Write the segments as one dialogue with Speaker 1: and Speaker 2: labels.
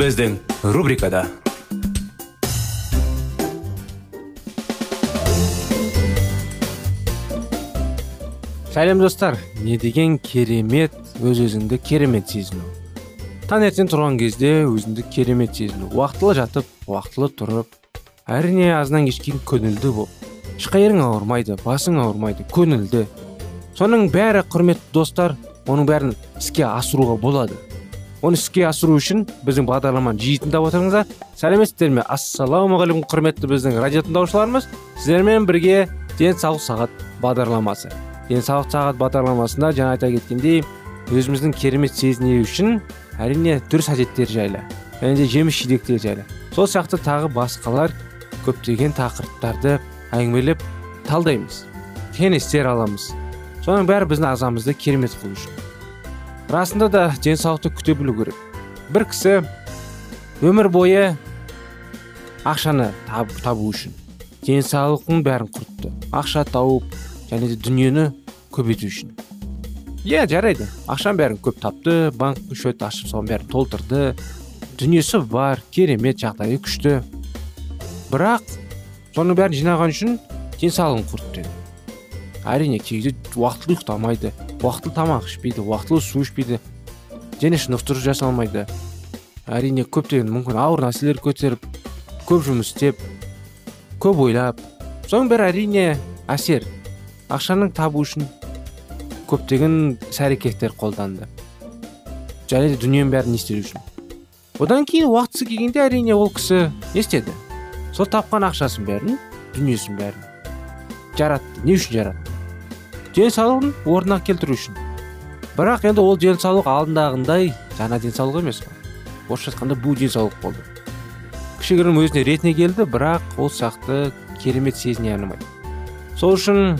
Speaker 1: Біздің рубрикада сәлем достар не деген керемет өз өзіңді керемет сезіну таңертең тұрған кезде өзіңді керемет сезіну уақытылы жатып уақытылы тұрып әрине азынан кешкен көңілді болып ешқайырың ауырмайды басың ауырмайды көңілді соның бәрі құрметті достар оның бәрін іске асыруға болады оны іске асыру үшін біздің бағдарламаны жиі тыңдап отырыңыздар. Сәлеметсіздер ме ассалаумағалейкум құрметті біздің радио тыңдаушыларымыз. Сіздермен бірге денсаулық сағат бағдарламасы. Денсаулық сағат бағдарламасында жаңа айта кеткендей өзіміздің керемет сезіну үшін әрине дұрыс әдеттер жайлы және де жеміс жидектер жайлы. Сол сияқты тағы басқалар көптеген тақырыптарды әңгімелеп талдаймыз кеңестер аламыз. Соның бәрі біздің ағзамызды керемет қылу үшін. Расында да денсаулықты күте білу керек. Бір кісі өмір бойы ақшаны таб, табу үшін денсаулықтың бәрін құртты. Ақша тауып және де дүниені көбейту үшін. Иә жарайды. Ақшаның бәрін көп тапты банк счет ашып соның бәрін толтырды. Дүниесі бар керемет жағдайы күшті. Бірақ соның бәрін жинаған үшін денсаулығын құртты. Әрине кейде уақытылы ұйықтамайды уақытылы тамақ ішпейді уақытылы су ішпейді дене шынықтыру жасалмайды. Әрине көптеген мүмкін ауыр нәрселер көтеріп көп жұмыс істеп көп ойлап соның бәрі әрине әсер. Ақшаның табу үшін көптеген іс әрекеттер қолданды. Және де дүниенің бәрін не істеу үшін. Одан кейін уақытысы келгенде әрине ол кісі не істеді? Сол тапқан ақшасын бәрін дүниесін бәрін жаратты. Не үшін жаратты? Денсаулығын орнына келтіру үшін. Бірақ енді ол денсаулық алдындағындай жаңа денсаулық емес қой. Орысша айтқанда бу денсаулық болды. Кішігірім өзіне ретіне келді бірақ ол сияқты керемет сезіне алмайды. Сол үшін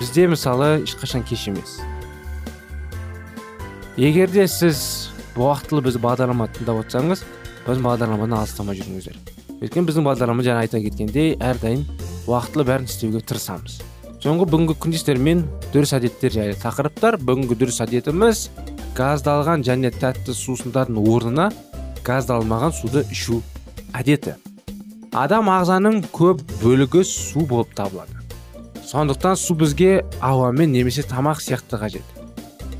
Speaker 1: бізде мысалы ешқашан кеш емес. Егер де сіз уақытылы біз бағдарлама тыңдап отырсаңыз біз бағдарламадан алыстамай жүріңіздер. Өйткені біздің бағдарлама жаңа айта кеткендей әрдайым уақытылы бәрін істеуге тырысамыз. Соңғы бүгінгі күндестермен дұрыс әдеттер жайлы тақырыптар. Бүгінгі дұрыс әдетіміз газдалған және тәтті сусындардың орнына газдалмаған суды ішу әдеті. Адам ағзаның көп бөлігі су болып табылады. Сондықтан су бізге ауамен немесе тамақ сияқты қажет.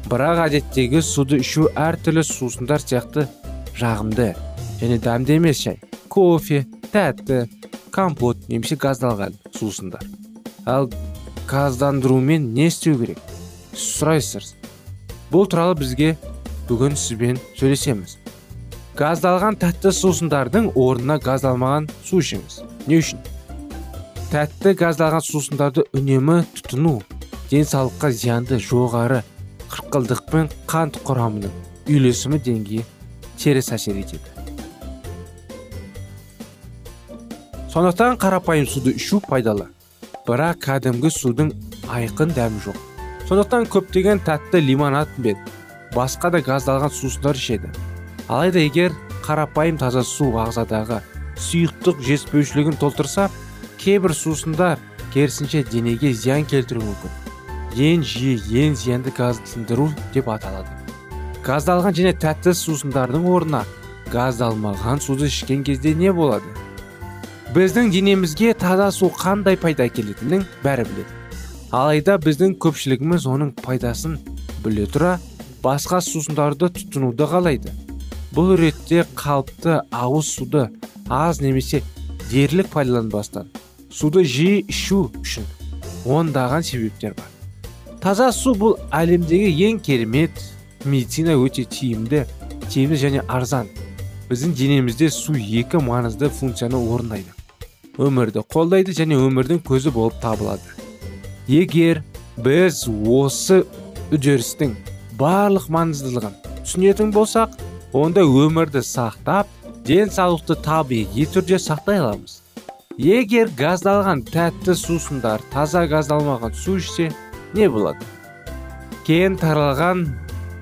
Speaker 1: Бірақ әдеттегі суды ішу әртүрлі сусындар сияқты жағымды және дәмді емес шай кофе тәтті компот немесе газдалған сусындар. Ал газдандырумен не істеу керек? Сұрайсыз. Бұл туралы бізге бүгін сізбен сөйлесеміз. Газдалған тәтті сусындардың орнына газдалмаған су ішіңіз. Не үшін? Тәтті газдалған сусындарды үнемі тұтыну денсаулыққа зиянды жоғары қырқылдық пен қант құрамының үйлесімі деңгейі теріс әсер етеді. Сондықтан қарапайым суды ішу пайдалы. Бірақ кәдімгі судың айқын дәмі жоқ. Сондықтан көптеген тәтті лимонад пен басқа да газдалған сусындар ішеді. Алайда егер қарапайым таза су ағзадағы сұйықтық жетіспеушілігін толтырса кейбір сусындар керісінше денеге зиян келтіруі мүмкін. Ең жиі ең зиянды газдандыру деп аталады. Газдалған және тәтті сусындардың орнына газдалмаған суды ішкен кезде не болады? Біздің денемізге таза су қандай пайда әкелетінін бәрі біледі. Алайда біздің көпшілігіміз оның пайдасын біле тұра басқа сусындарды тұтынуды қалайды. Бұл ретте қалыпты ауыз суды аз немесе дерлік пайдаланбастан суды жиі ішу үшін ондаған себептер бар. Таза су бұл әлемдегі ең керемет медицина өте тиімді тиімді және арзан. Біздің денемізде су екі маңызды функцияны орындайды. Өмірді қолдайды және өмірдің көзі болып табылады. Егер біз осы үдерістің барлық маңыздылығын түсінетін болсақ онда өмірді сақтап денсаулықты табиғи түрде сақтай аламыз. Егер газдалған тәтті сусындар таза газдалмаған су ішсе не болады? Кең таралған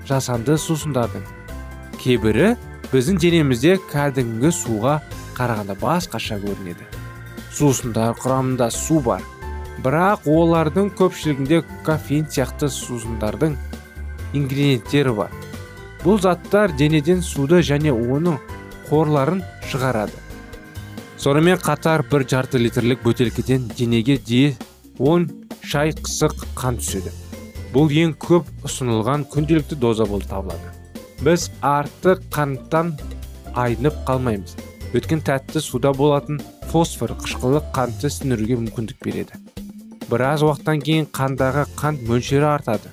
Speaker 1: жасанды сусындардың кейбірі біздің денемізде кәдімгі суға қарағанда басқаша көрінеді. Сусындар құрамында су бар. Бірақ олардың көпшілігінде кофеин сияқты сусындардың ингредиенттері бар. Бұл заттар денеден суды және оның қорларын шығарады. Сонымен қатар бір жарты литрлік бөтелкеден денеге де 10 шай қысық қан түседі. Бұл ең көп ұсынылған күнделікті доза болып табылады. Біз артық қанттан айнып қалмаймыз. Өткен тәтті суда болатын фосфор қышқылы қантты сіңіруге мүмкіндік береді. Біраз уақыттан кейін қандағы қант мөлшері артады.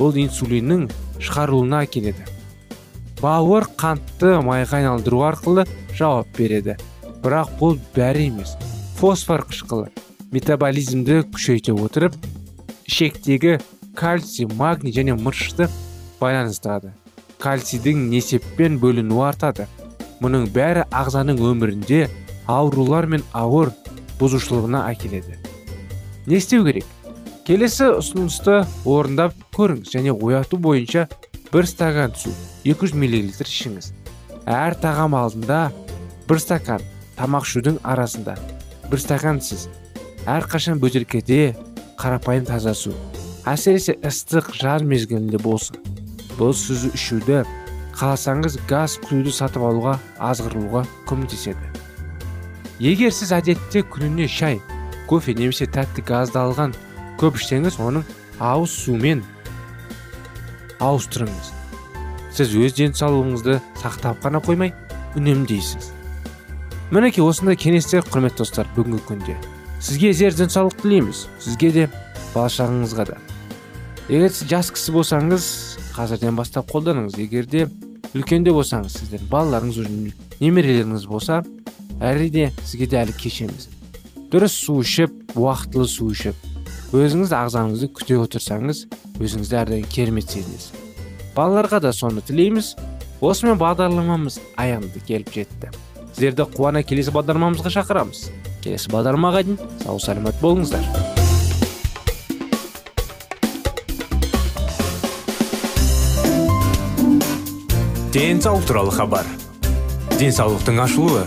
Speaker 1: Бұл инсулиннің шығарылуына әкеледі. Бауыр қантты майға айналдыру арқылы жауап береді. Бірақ бұл бәрі емес. Фосфор қышқылы метаболизмді күшейте отырып ішектегі кальций магний және мырышты байланыстырады. Кальцийдің несеппен бөлінуі артады. Мұның бәрі ағзаның өмірінде аурулар мен ауыр бұзушылығына әкеледі. Не істеу керек? Келесі ұсынысты орындап көріңіз және ояту бойынша бір стакан су 200 мл ішіңіз. Әр тағам алдында бір стакан тамақ ішудің арасында бір стакан сіз әрқашан бөтелкеде қарапайым таза су. Әсіресе ыстық жаз мезгілінде болсын. Бұл сіз ішуді қаласаңыз газ құюды сатып алуға азғырылуға көмектеседі. Егер сіз әдетте күніне шай кофе немесе тәтті газдалған көп ішсеңіз оның ауыз сумен ауыстырыңыз. Сіз өз денсаулығыңызды сақтап қана қоймай үнемдейсіз. Мінекей осындай кеңестер құрметті достар бүгінгі күнде. Сізге зер денсаулық тілейміз. Сізге де бала шағаңызға да. Егер сіз жас кісі болсаңыз қазірден бастап қолданыңыз. Егер де үлкенде болсаңыз сіздердің балаларыңыз немерелеріңіз болса әрине сізге де әлі кеш емес дұрыс су ішіп уақытылы су ішіп өзіңіз ағзаңызды күте отырсаңыз өзіңізді әрдайым керемет сезінесіз балаларға да соны тілейміз. Осымен бағдарламамыз аяғына келіп жетті. Сіздерді қуана келесі бағдарламамызға шақырамыз. Келесі бағдарламаға дейін сау саламат болыңыздар.
Speaker 2: Денсаулық туралы хабар. Денсаулықтың ашылуы.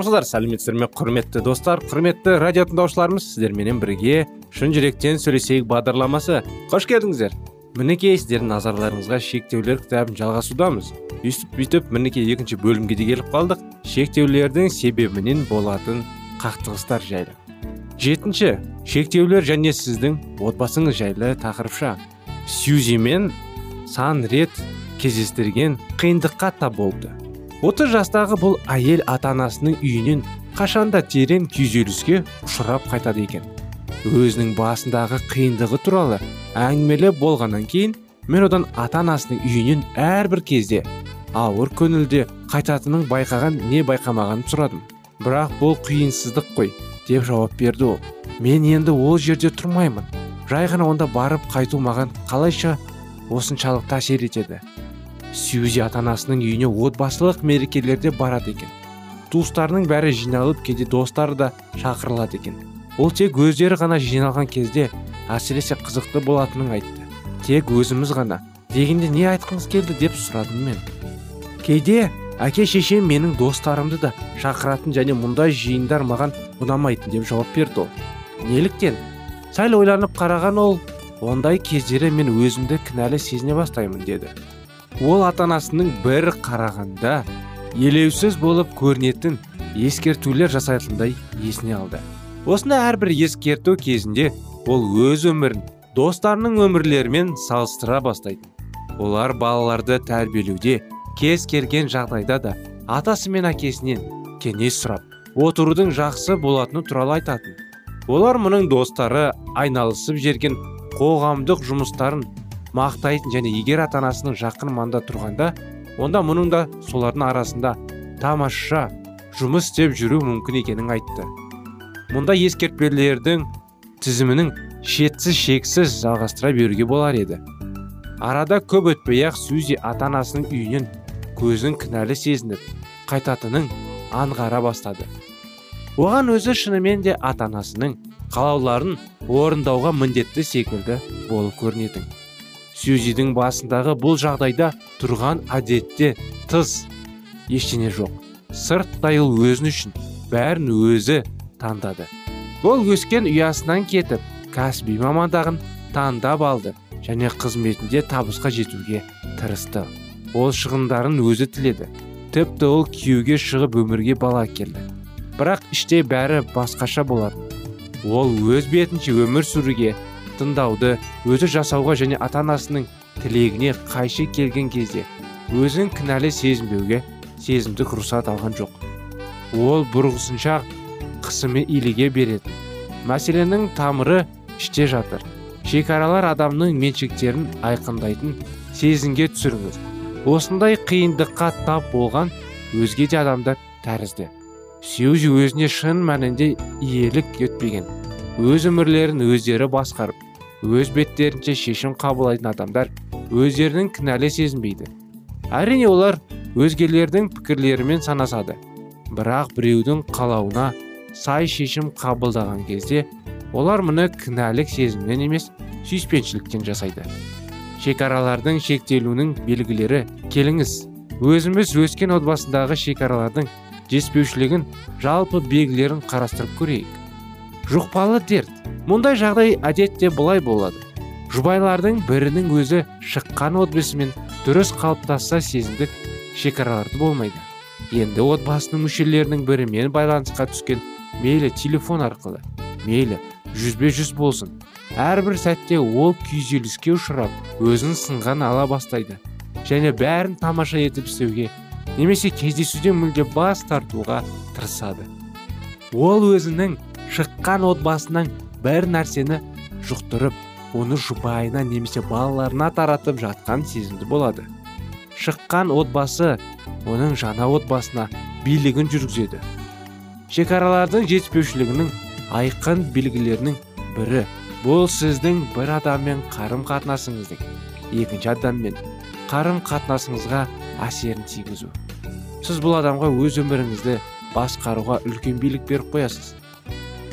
Speaker 1: Армысыздар сәлеметсіздер ме құрметті достар? Құрметті радио тыңдаушыларымыз сіздерменен бірге шын жүректен сөйлесейік бағдарламасы. Қош келдіңіздер. Мінекей сіздердің назарларыңызға шектеулер кітабын жалғасудамыз. Өйстіп бүйтіп мінекей екінші бөлімге де келіп қалдық. Шектеулердің себебінен болатын қақтығыстар жайлы. Жетінші шектеулер және сіздің отбасыңыз жайлы тақырыпша. Сьюзимен сан рет кездестірген қиындыққа тап болды. 30 жастағы бұл әйел ата анасының үйінен қашанда терең күйзеліске ұшырап қайтады екен. Өзінің басындағы қиындығы туралы әңгімелеп болғаннан кейін мен одан ата анасының үйінен әрбір кезде ауыр көңілде қайтатынын байқаған не байқамағанын сұрадым. Бірақ бұл қиынсыздық қой деп жауап берді ол. Мен енді ол жерде тұрмаймын. Жай ғана онда барып қайту маған қалайша осыншалықты әсер етеді сьюзи ата анасының үйіне отбасылық мерекелерде барады екен. Туыстарының бәрі жиналып кейде достары да шақырылады екен. Ол тек өздері ғана жиналған кезде әсіресе қызықты болатынын айтты. Тек өзіміз ғана дегенде не айтқыңыз келді? деп сұрадым мен. Кейде әке шешем менің достарымды да шақыратын және мұндай жиындар маған ұнамайтын деп жауап берді ол. Неліктен? Сәл ойланып қараған ол ондай кездері мен өзімді кінәлі сезіне бастаймын деді. Ол ата анасының бір қарағанда елеусіз болып көрінетін ескертулер жасайтындай есіне алды. Осыны әрбір ескерту кезінде ол өз өмірін достарының өмірлерімен салыстыра бастайтын олар балаларды тәрбиелеуде кез келген жағдайда да атасы мен әкесінен кеңес сұрап отырудың жақсы болатыны туралы айтатын. Олар мұның достары айналысып жерген қоғамдық жұмыстарын мақтайтын және егер ата анасының жақын маңда тұрғанда онда мұның да солардың арасында тамаша жұмыс істеп жүру мүмкін екенін айтты. Мұнда ескертпелердің тізімінің шетсіз шексіз жалғастыра беруге болар еді. Арада көп өтпей ақ сюзи ата анасының үйінен көзін кінәлі сезініп қайтатынын аңғара бастады. Оған өзі шынымен де ата анасының қалауларын орындауға міндетті секілді болып көрінетін. Сюзидің басындағы бұл жағдайда тұрған әдетте тыс ештеңе жоқ. Сырттай ол өзін үшін бәрін өзі таңдады. Ол өскен ұясынан кетіп кәсіби мамандығын таңдап алды және қызметінде табысқа жетуге тырысты. Ол шығындарын өзі тіледі. Тіпті ол күйеуге шығып өмірге бала келді бірақ іште бәрі басқаша болатын. Ол өз бетінше өмір сүруге тыңдауды өзі жасауға және ата анасының тілегіне қайшы келген кезде өзін кінәлі сезінбеуге сезімдік рұқсат алған жоқ. Ол бұрғысынша қысымы иліге беретін. Мәселенің тамыры іште жатыр. Шекаралар адамның меншіктерін айқындайтын сезімге түсіріңіз осындай қиындыққа тап болған өзге де адамдар тәрізді. Сьюзи өзіне шын мәнінде иелік етпеген. Өз өмірлерін өздері басқарып өз беттерінше шешім қабылдайтын адамдар өздерінің кінәлі сезінбейді. Әрине олар өзгелердің пікірлерімен санасады. Бірақ біреудің қалауына сай шешім қабылдаған кезде олар мұны кінәлік сезімнен емес сүйіспеншіліктен жасайды. Шекаралардың шектелуінің белгілері келіңіз. Өзіміз өскен отбасындағы шекаралардың жетіспеушілігін жалпы белгілерін қарастырып көрейік. Жұқпалы дерт. Мұндай жағдай әдетте былай болады. Жұбайлардың бірінің өзі шыққан отбасымен дұрыс қалыптасса сезімдік шекараларды болмайды. Енді отбасының мүшелерінің бірімен байланысқа түскен мейлі телефон арқылы мейлі жүзбе жүз болсын әрбір сәтте ол күйзеліске ұшырап өзін сынған ала бастайды. Және бәрін тамаша етіп істеуге немесе кездесуден мүлде бас тартуға тырысады. Ол өзінің шыққан отбасынан бір нәрсені жұқтырып оны жұбайына немесе балаларына таратып жатқан сезімді болады. Шыққан отбасы оның жаңа отбасына билігін жүргізеді. Шекаралардың жетіспеушілігінің айқын белгілерінің бірі. Бұл сіздің бір адаммен қарым қатынасыңыздың екінші адаммен қарым қатынасыңызға әсерін тигізу. Сіз бұл адамға өз өміріңізді басқаруға үлкен билік беріп қоясыз.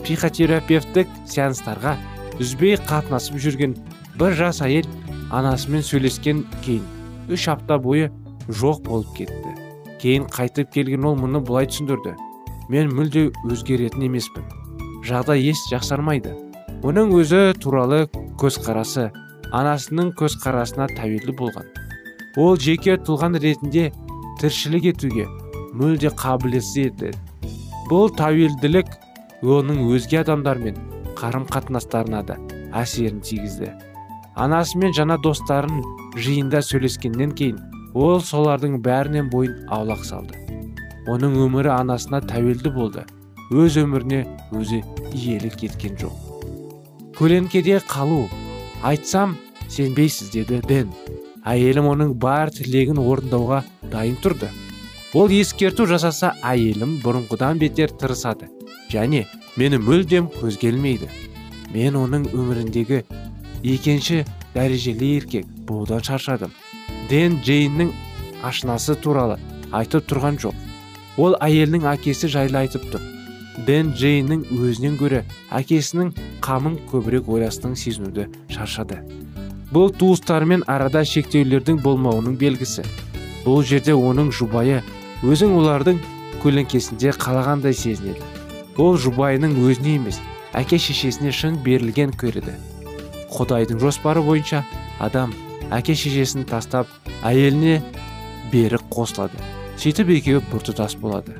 Speaker 1: Психотерапевтік сеанстарға үзбей қатынасып жүрген бір жас әйел анасымен сөйлескен кейін үш апта бойы жоқ болып кетті. Кейін қайтып келген ол мұны былай түсіндірді. Мен мүлде өзгеретін емеспін. Жағдай еш жақсармайды. Оның өзі туралы көзқарасы анасының көзқарасына тәуелді болған. Ол жеке тұлған ретінде тіршілік етуге мүлде қабілетсіз еді. Бұл тәуелділік оның өзге адамдармен қарым қатынастарына да әсерін тигізді. Анасымен жаңа достарын жиында сөйлескеннен кейін ол солардың бәрінен бойын аулақ салды. Оның өмірі анасына тәуелді болды. Өз өміріне өзі иелік еткен жоқ. Көлеңкеде қалу. Айтсам сенбейсіз деді дэн. Әйелім оның бар тілегін орындауға дайын тұрды. Ол ескерту жасаса әйелім бұрынғыдан бетер тырысады. Және мені мүлдем көзгелмейді мен оның өміріндегі екінші дәрежелі еркек болудан шаршадым. Дэн джейннің ашынасы туралы айтып тұрған жоқ. Ол әйелінің әкесі жайлы айтып тұр. Дэн джейннің өзінен гөрі әкесінің қамын көбірек ойластың сезінуді шаршады. Бұл туыстарымен арада шектеулердің болмауының белгісі. Бұл жерде оның жұбайы өзің олардың көлеңкесінде қалағандай сезінеді. Ол жұбайының өзіне емес әке шешесіне шын берілген көреді. Құдайдың жоспары бойынша адам әке шешесін тастап әйеліне берік қосылады. Сөйтіп екеуі біртұтас болады.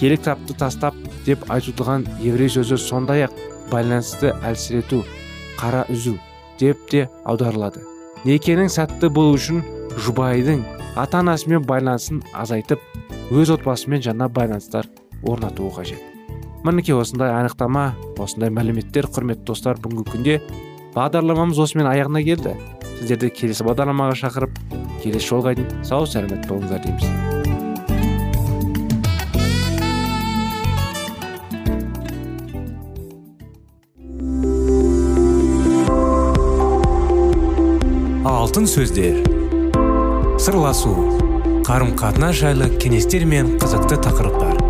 Speaker 1: Келік тапты тастап деп айтылған еврей сөзі сондай ақ байланысты әлсірету қара үзу деп те аударылады. Некенің сәтті болу үшін жұбайдың ата анасымен байланысын азайтып өз отбасымен жаңа байланыстар орнатуы қажет. Мінекей осындай анықтама осындай мәліметтер құрметті достар бүгінгі күнде бағдарламамыз осымен аяғына келді. Сіздерді келесі бағдарламаға шақырып келесі жолға дейін сау сәлемет болыңыздар дейміз.
Speaker 2: Алтын сөздер. Сырласу. Қарым қатынас жайлы кеңестер мен қызықты тақырыптар.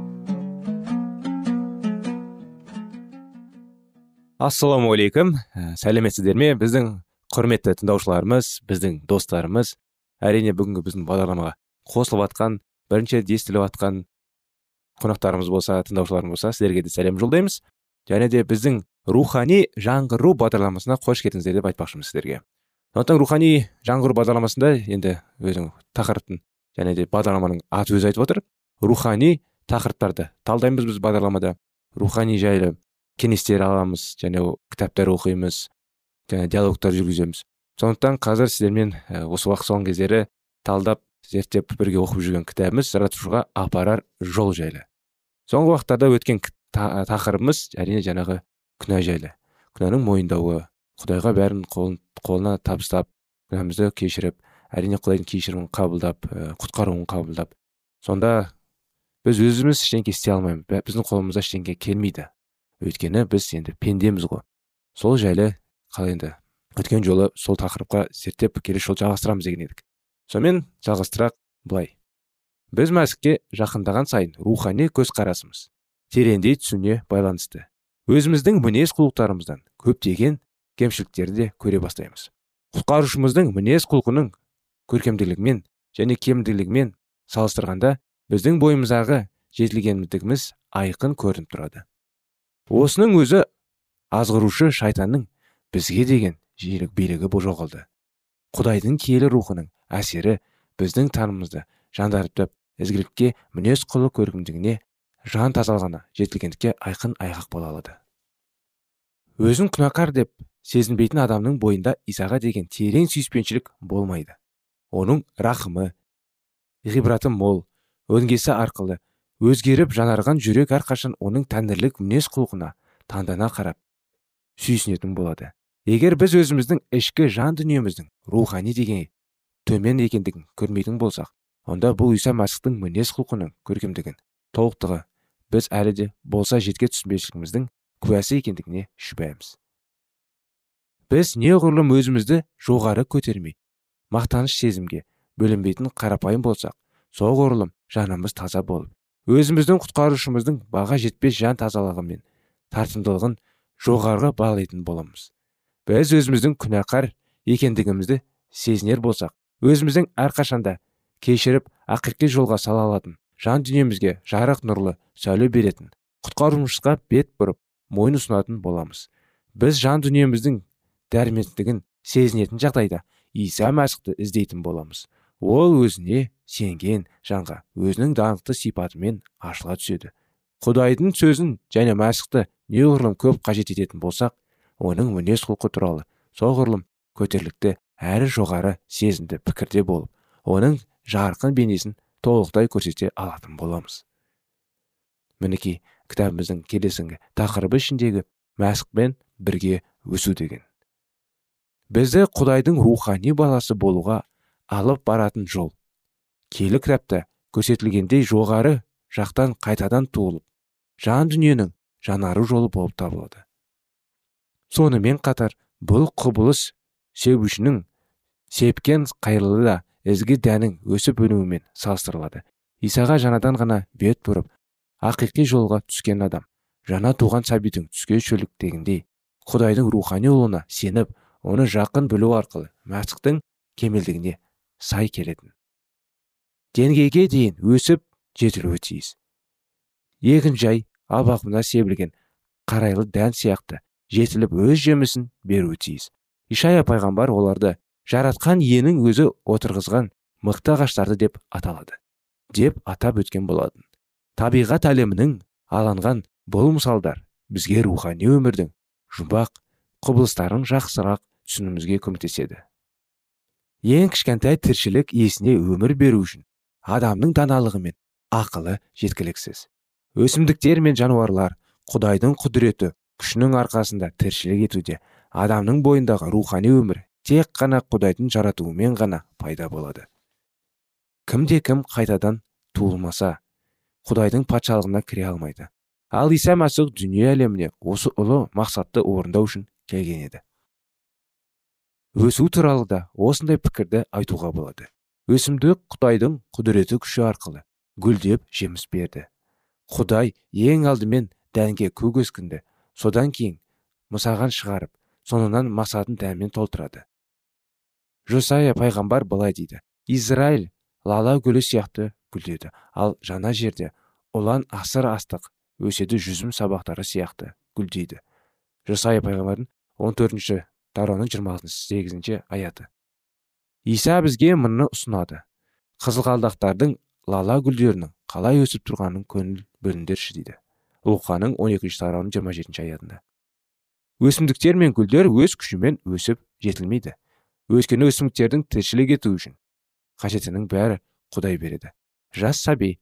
Speaker 2: Ассалаумағалейкум ә, сәлеметсіздер ме? Біздің құрметті тыңдаушыларымыз біздің достарымыз әрине бүгінгі біздің бағдарламаға қосылып жатқан бірінші рет естіліп жатқан қонақтарымыз болса тыңдаушыларымыз болса сіздерге де сәлем жолдаймыз. Және де біздің рухани жаңғыру бағдарламасына қош келдіңіздер деп айтпақшымыз сіздерге. Сондықтан рухани жаңғыру бағдарламасында енді өзің тақырыптың және де бағдарламаның аты өзі айтып отыр. Рухани тақырыптарды талдаймыз біз бағдарламада. Рухани жайлы кеңестер аламыз және кітаптар оқимыз және диалогтар жүргіземіз. Сондықтан қазір сіздермен осы уақыт соңғы кездері талдап зерттеп бірге оқып жүрген кітабымыз жаратушыға апарар жол жайлы. Соңғы уақыттарда өткен тақырыбымыз әрине жаңағы күнә жайлы. Күнәнің мойындауы құдайға бәрін қолын, қолына табыстап күнәмізді кешіріп әрине құдайдың кешірімін қабылдап құтқаруын қабылдап сонда біз өзіміз ештеңке істей алмаймыз. Біздің қолымызда ештеңке келмейді. Өйткені біз енді пендеміз ғой. Сол жайлы қалай енді. Өткен жолы сол тақырыпқа зерттеп келесі жолы жалғастырамыз деген едік. Сонымен жалғастырақ былай. Біз мәсікке жақындаған сайын рухани көзқарасымыз тереңдей түсуіне байланысты. Өзіміздің мінез құлықтарымыздан көптеген кемшіліктерді де көре бастаймыз. Құтқарушымыздың мінез құлқының көркемділігімен және кемділігімен салыстырғанда біздің бойымыздағы жетілгендігіміз айқын көрініп тұрады. Осының өзі азғырушы шайтанның бізге деген жиілік билігі жоғалды құдайдың киелі рухының әсері біздің танымызды жандарытып ізгілікке мінез құлық көркемдігіне жан тазалығына жетілгендікке айқын айғақ бола алады. Өзін күнәкар деп сезінбейтін адамның бойында исаға деген терең сүйіспеншілік болмайды. Оның рахымы ғибраты мол өңгесі арқылы өзгеріп жанарған жүрек әрқашан оның тәңірлік мінез құлқына таңдана қарап сүйсінетін болады. Егер біз өзіміздің ішкі жан дүниеміздің рухани деген төмен екендігін көрмейтін болсақ онда бұл иса мәсіхтің мінез құлқының көркемдігін толықтығы біз әлі де болса жетке түсінбеушілігіміздің куәсі екендігіне шүбәміз біз неғұрлым өзімізді жоғары көтермей мақтаныш сезімге бөленбейтін қарапайым болсақ соғұрлым жанымыз таза болып өзіміздің құтқарушымыздың баға жетпес жан тазалығы мен тартымдылығын жоғарғы бағалайтын боламыз. Біз өзіміздің күнәқар екендігімізді сезінер болсақ өзіміздің әрқашанда кешіріп ақиқи жолға сала алатын жан дүниемізге жарық нұрлы сәуле беретін құтқарушымызға бет бұрып мойын ұсынатын боламыз. Біз жан дүниеміздің дәрмендігін сезінетін жағдайда иса мәсіхті іздейтін боламыз. Ол өзіне сенген жанға өзінің даңқты сипатымен ашыла түседі. Құдайдың сөзін және мәсіхті неғұрлым көп қажет ететін болсақ оның мінез құлқы туралы соғұрлым көтерлікті әрі жоғары сезімді пікірде болып оның жарқын бейнесін толықтай көрсете алатын боламыз. Мінекей кітабымыздың келесіңгі тақырыбы ішіндегі мәсіхпен бірге өсу деген. Бізді құдайдың рухани баласы болуға алып баратын жол. Келі кітапта көрсетілгендей жоғары жақтан қайтадан туылып жан дүниенің жанары жолы болып табылады. Сонымен қатар бұл құбылыс себушінің сепкен қайырлы да ізгі дәнің өсіп өнуімен салыстырылады. Исаға жаңадан ғана бет бұрып ақиқи жолға түскен адам жаңа туған сәбидің түске шөліктегіндей құдайдың рухани ұлына сеніп оны жақын білу арқылы мәсіхтің кемелдігіне сай келетін. Деңгейге дейін өсіп жетілуі тиіс. Егін жай албақпына себілген қарайлы дән сияқты жетіліп өз жемісін беруі тиіс. Ишая пайғамбар оларды жаратқан иенің өзі отырғызған мықты ағаштарды деп аталады деп атап өткен болатын. Табиғат әлемінің аланған бұл мысалдар бізге рухани өмірдің жұмбақ құбылыстарын жақсырақ түсінуімізге көмектеседі. Ең кішкентай тіршілік иесіне өмір беру үшін адамның даналығы мен ақылы жеткіліксіз. Өсімдіктер мен жануарлар құдайдың құдіреті күшінің арқасында тіршілік етуде адамның бойындағы рухани өмір тек қана құдайдың жаратуымен ғана пайда болады. Кімде кім қайтадан туылмаса құдайдың патшалығына кіре алмайды. Ал иса мәсіх дүние әлеміне осы ұлы мақсатты орындау үшін келген еді. Өсу туралы да осындай пікірді айтуға болады. Өсімдік құдайдың құдіреті күші арқылы гүлдеп жеміс берді. Құдай ең алдымен дәнге көк өскінді содан кейін мысаған шығарып соңынан масатын дәнмен толтырады. Жосая пайғамбар былай дейді израиль лала гүлі сияқты гүлдеді ал жаңа жерде ұлан асыр астық өседі жүзім сабақтары сияқты гүлдейді жосая пайғамбардың 14 тарауның жиырма сегізінші аяты иса бізге мұны ұсынады қызылқалдақтардың лала гүлдерінің қалай өсіп тұрғанын көңіл бөліңдерші дейді луқаның он екінші тарауының жиырма жетінші аятында өсімдіктер мен гүлдер өз күшімен өсіп жетілмейді өйткені өсімдіктердің тіршілік ету үшін қажетінің бәрі құдай береді жас сәби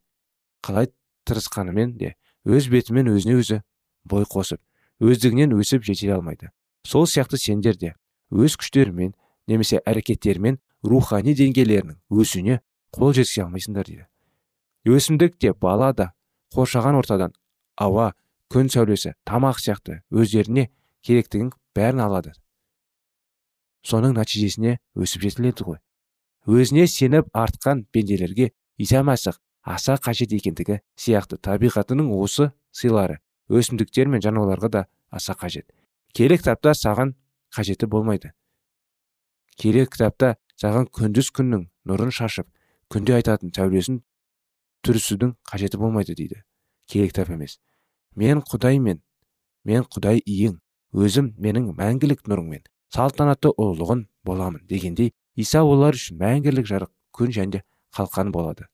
Speaker 2: қалай тырысқанымен де өз бетімен өзіне өзі бой қосып өздігінен өсіп жете алмайды сол сияқты сендер де өз күштерімен немесе әрекеттерімен рухани деңгейлерінің өсуіне қол жеткізе алмайсыңдар дейді. Өсімдік те бала да қоршаған ортадан ауа күн сәулесі тамақ сияқты өздеріне керектігін бәрін алады. Соның нәтижесіне өсіп жетіледі ғой. Өзіне сеніп артқан пенделерге иса аса қажет екендігі сияқты табиғатының осы сыйлары өсімдіктер мен жануарларға да аса қажет. Керек кітапта саған қажеті болмайды. Керек кітапта саған күндіз күннің нұрын шашып күнде айтатын сәулесін түрісудің қажеті болмайды дейді. Керек кітап емес. Мен құдай мен мен құдай иең өзім менің мәңгілік нұрыңмен салтанатты ұлылығын боламын дегендей иса олар үшін мәңгілік жарық күн және қалқан болады.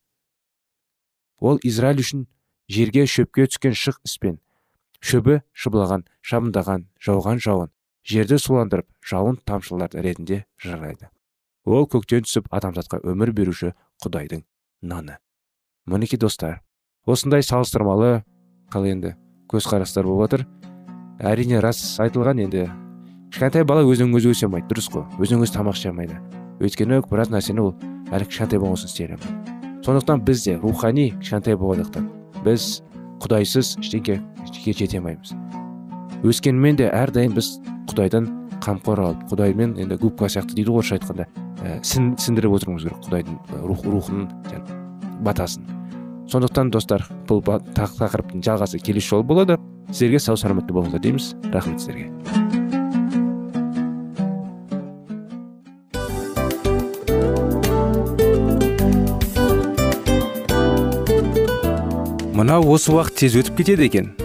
Speaker 2: Ол израиль үшін жерге шөпке түскен шық іспен шөбі шыбылаған шабындаған жауған жауын жерді суландырып жауын тамшылар ретінде жарайды. Ол көктен түсіп адамзатқа өмір беруші құдайдың наны. Мінекей достар осындай салыстырмалы қалай енді көзқарастар болып жатыр әрине рас айтылған енді. Кішкентай бала өзінен өзі өсе алмайды дұрыс қой өзінен өзі тамақ іше алмайды өйткені біраз нәрсені ол әлі кішкентай болған істей алмайды сондықтан біз де рухани кішкентай болғандықтан біз құдайсыз ештеңеге жете алмаймыз өскенімен де әрдайым біз құдайдан қамқор алып құдаймен енді губка сияқты дейді ғой орысша айтқанда ә, сіндіріп отыруымыз керек құдайдың рух, рухының батасын. Сондықтан достар бұл тақырыптың жалғасы келесі жолы болады. Сіздерге сау саламатты болыңыздар дейміз. Рахмет сіздерге. Мынау осы уақыт тез өтіп кетеді екен.